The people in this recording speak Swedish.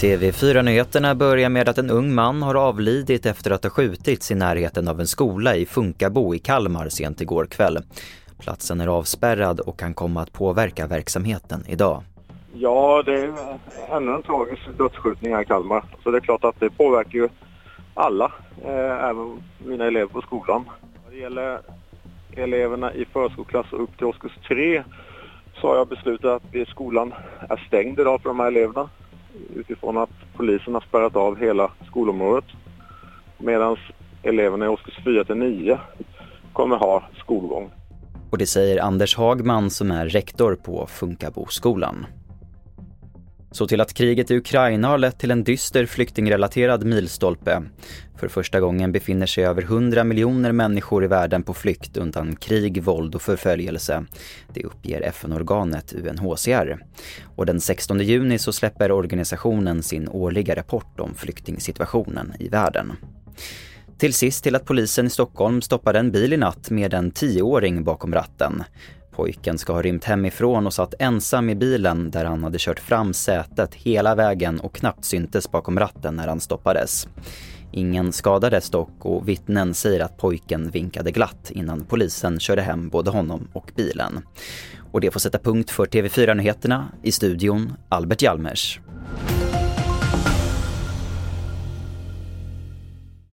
TV4-nyheterna börjar med att en ung man har avlidit efter att ha skjutits i närheten av en skola i Funkabo i Kalmar sent igår kväll. Platsen är avspärrad och kan komma att påverka verksamheten idag. Ja, det är ännu en tragisk dödsskjutning här i Kalmar. Så det är klart att det påverkar ju alla, eh, även mina elever på skolan. Vad det gäller eleverna i förskoleklass och upp till årskurs 3 så har jag beslutat att skolan är stängd idag för de här eleverna utifrån att polisen har spärrat av hela skolområdet. Medan eleverna i årskurs 4 till 9 kommer ha skolgång. Och det säger Anders Hagman som är rektor på Funkaboskolan. Så till att kriget i Ukraina har lett till en dyster flyktingrelaterad milstolpe. För första gången befinner sig över 100 miljoner människor i världen på flykt undan krig, våld och förföljelse. Det uppger FN-organet UNHCR. Och den 16 juni så släpper organisationen sin årliga rapport om flyktingsituationen i världen. Till sist till att polisen i Stockholm stoppade en bil i natt med en tioåring bakom ratten. Pojken ska ha rymt hemifrån och satt ensam i bilen där han hade kört fram sätet hela vägen och knappt syntes bakom ratten när han stoppades. Ingen skadades dock och vittnen säger att pojken vinkade glatt innan polisen körde hem både honom och bilen. Och det får sätta punkt för TV4-nyheterna. I studion Albert Hjalmers.